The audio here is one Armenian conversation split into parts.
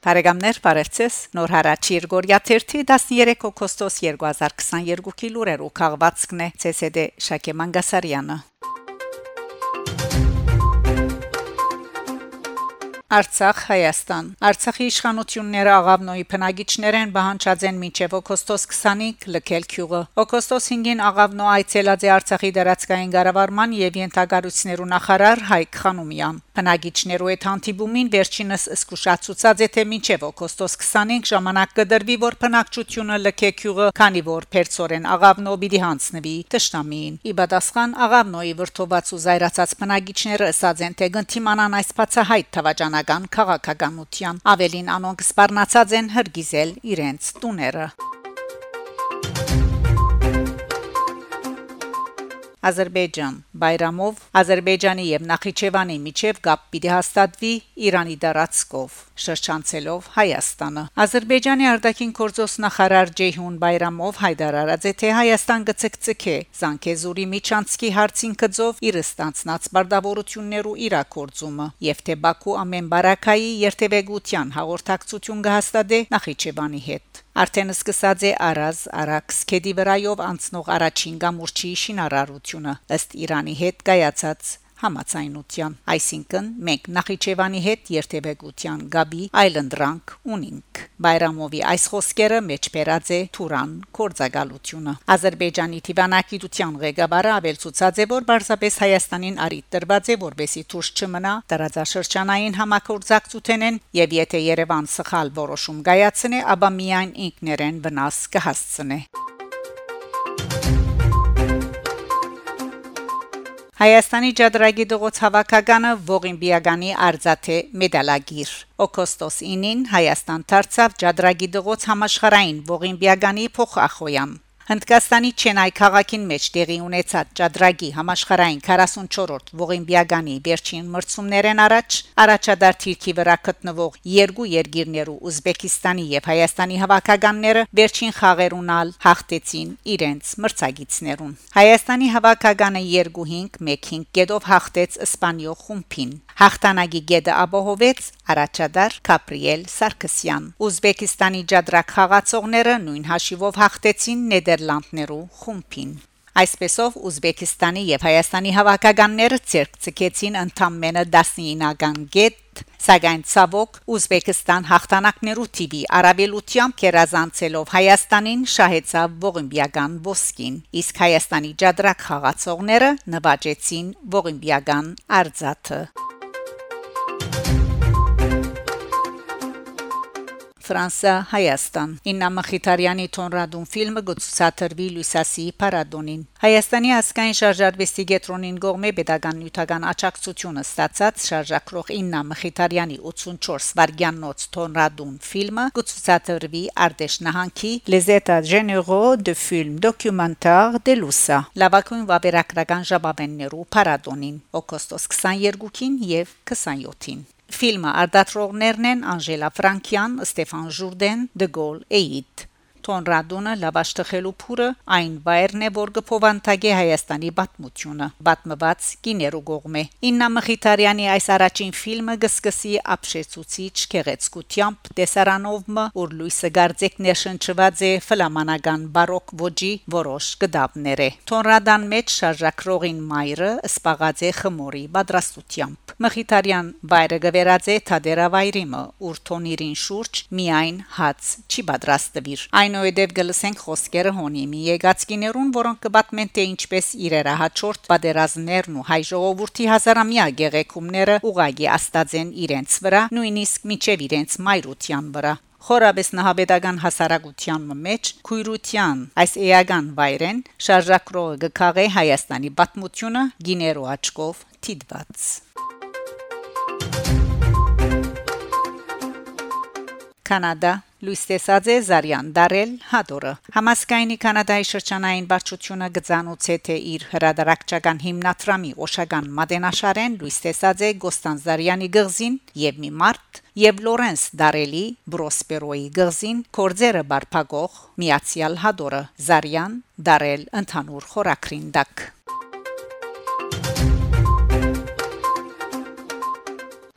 Բարեկամներ, բարևձեզ։ Նոր հարաճ Երգորիա 13 օգոստոս 2022-ի լուրերով քաղվածքն է ՑՍԴ Շակե Մանգասարյանը։ Արցախ Հայաստան Արցախի իշխանությունները աղավնոյի բնագիչներ են բանջած են մինչև օգոստոս 25 լքել քյուղը օգոստոս 5-ին աղավնո այցելած է Արցախի դարածքային ղարավարման եւ յենթագարություններու նախարար Հայկ Խանոմյան բնագիչներու հետ հանդիպումին վերջինս զսկուշացուցած է թե մինչև օգոստոս 25 ժամանակ կդրվի որ բնակչությունը լքե քյուղը քանի որ Պերցորեն աղավնո պիտի հանցնվի Տշնամին ի պատասխան աղավնոյի վրթոված ու զայրացած բնագիչները ասած են թե գնթիմանան այս բացահայտ թվաճան իշխանական քաղաքականության ավելին անոնք սպառնացած են հրգիզել իրենց տուները Ադրբեջան Բայրամով Ադրբեջանի եւ Նախիջևանի միջև գապ պիտի հաստատվի Իրանի դարածքով շրջանցելով Հայաստանը Ադրբեջանի արտաքին գործոս նախարար Ջեյհուն Բայրամով հայտարարած է թե Հայաստան գծկծկե Զանգեզուրի միջանցքի հարցին կծով իր ստանցնած բարդավորություններու իրակորձումը եւ թե Բաքու ամեն բարակայի երթևեկության հաղորդակցություն կհաստատե Նախիջևանի հետ Արդեն սկսած է Արազ Արաքս քեդի վրայով անցնող առաջին գամուրջի շինարարությունը ըստ Իրանի հետ կայացած համացայնության այսինքն մենք Նախիջևանի հետ երթևեկության գաբի այլընտրանք ունենք Բայրամովի այս խոսքերը մեջբերած է Թուրան կորցակալությունը Ադրբեջանի Տիվանակիտության ղեկավարը ավելցուցած է որ բարձապես Հայաստանին արիտ տրված է որբեսի դուրս չմնա տարածաշրջանային համակորձակցութենեն եւ եթե Երևան սխալ որոշում կայացնե ապա միայն ինքներեն վնաս կհասցնե Հայաստանի ջադրագի դողոց հավաքականը Ողիմբիագանի արձաթե մեդալագիր օգոստոս 9-ին Հայաստան դարձավ ջադրագի դողոց համաշխարային Ողիմբիագանի փոխախոյամ Հնդկաստանի Չենայ քաղաքին մեջ տեղի ունեցած Ճադրագի համաշխարային 44-րդ ողիմբիագանի վերջին մրցումներեն առաջ առաջադար թիրքի վրա գտնվող երկու երկիրներու Ուզբեկիստանի եւ Հայաստանի հավաքականները վերջին խաղերունալ հաղթեցին իրենց մրցակիցներուն Հայաստանի հավաքականը 2-5 1-5 գետով հաղթեց Իսպանիո խումբին Հաղթանակի գեդը ապահովեց առաջադար Կապրիել Սարգսյան Ուզբեկիստանի ջադրակ խաղացողները նույն հաշիվով հաղթեցին Նեդեր Նիդերլանդներու խումբին Այսպեսով Ուզբեկիստանի եւ Հայաստանի հավաքականները ցերկցկեցին ընդամենը 19-ական գետ, սակայն ցավոք Ուզբեկիստան հաղթանակներու տիպի արաբելությամբ կերազանցելով Հայաստանին շահեցավ ողիմբիական ոսկին, իսկ Հայաստանի ջադրակ խաղացողները նվաճեցին ողիմբիական արձաթը Ֆրանսա Հայաստան Իննա Մխիթարյանի Թոնրադուն ֆիլմը գուցուցադրվի Լուսասի Պարադոնին Հայաստանի ասկային շարժարվեստի գետրոնին գողմե pedagogan նյութական աճակցությունը ստացած շարժակրող Իննա Մխիթարյանի 84 վարգյանոց Թոնրադուն ֆիլմը նահանգի Les états généraux de film documentaire de Lusa լավակույն վավերագրական ժապավեններու Պարադոնին օգոստոս 22-ին եւ 27-ին Ֆիլմը արտադրողներն են Անժելա Ֆրանկյան, Ստեփան Ժուրդեն, Դգոլ Էիդ Կոնրադոնը լավաշտխելու փուրը այն վայրն է, որ գփովանտագե Հայաստանի պատմությունը։ Պատմված կիներու գողմե։ Իննա Մխիթարյանի այս առաջին ֆիլմը գսկսի ապշեցուցիչ քեղեցկությամբ տեսարանովը, որ Լուիսը Գարձեկներ շնչված է ֆլամանական բարոկ ոճի որոշ գդավներ է։ Թոնրադան մեջ շարժակրողին մայրը սպաղած է խմորի պատրաստությամբ։ Մխիթարյան վայրը գվերած է Թադերավայրիմը, ուր թոնիրին շուրջ միայն հաց չի պատրաստվիր։ Այն Այնուհետև գլսենք խոսքերը հոնիմի եկածկիներուն, որոնք կբատմեն թե ինչպես իրերը հաջորդ պատերազմներն ու հայ ժողովրդի հազարամյա գեղեցումները ուղագի աստածեն իրենց վրա, նույնիսկ միջև իրենց մայրության վրա խորաբես նահաբեդական հասարակության մեջ քույրության այս էական վայրեն շարժակրողը գքաղե Հայաստանի պատմությունը գիներո աչկով թիդված Կանադա Լուիս Տեսաձե Զարյան Դարել Հադորը Համասկայնի կանադայի շրջանային վարչությունը գծանուց է թե իր հրադարակչական հիմնադրամի օշական մատենաշարեն Լուիս Տեսաձե Գոստան Զարյանի գղզին եւ մի մարտ եւ Լորենս Դարելի Բրոսպերոյի գղզին կորձերը բարփակող Միացյալ Հադորը Զարյան Դարել ընդհանուր խորակրին դակ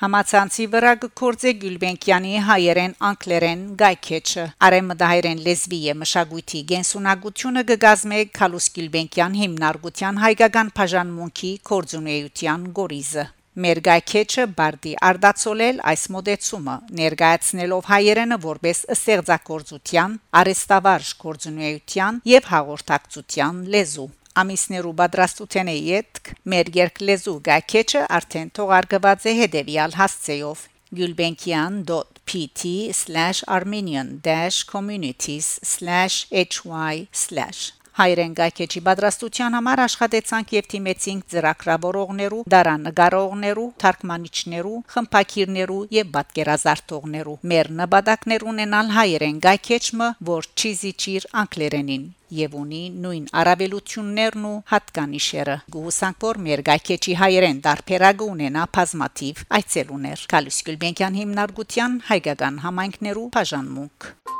Համացանցի վրա գործե Գյուլբենկյանի հայերեն անգլերեն գայքեչը արեմդահայերեն լեզվի եւ մշակույթի գենսունակությունը կգազմե Քալուս Գյուլբենկյան հիմնարկության հայկական բաժանմունքի կորձունեության գորիզը Մերգայքեչը բարդի արդացոլել այս մոդեցումը ներկայացնելով հայերենը որպես ստեղծագործության, արեստավարժ կորձունեության եւ հաղորդակցության լեզու ամիսներու պատրաստության յետք մեր երկլեզու գայքեչը արդեն թողարկված է հետևյալ հասցեով. gulbenkian.pt/armenian-communities/hy/ հայրեն գայքեչի պատրաստության համար աշխատեցանք եւ թիմեցինք ծրագրավորողներու, դարանկարողներու, թարգմանիչներու, խմփակիրներու եւ պատկերազարդողներու։ Մեր նպատակներ ունենալ հայրեն գայքեչը, որ չի զիջիր անգլերենին եւ ունի նույն արաբելություններն ու հատկանիշերը։ Գուսանք որ մեր գայքեչի հայերեն դարբերագը ունենա բազմաթիվ այցելուներ։ Կալուս Գյուլբենկյան հիմնարկության հայկական համայնքներու բաժանմունք։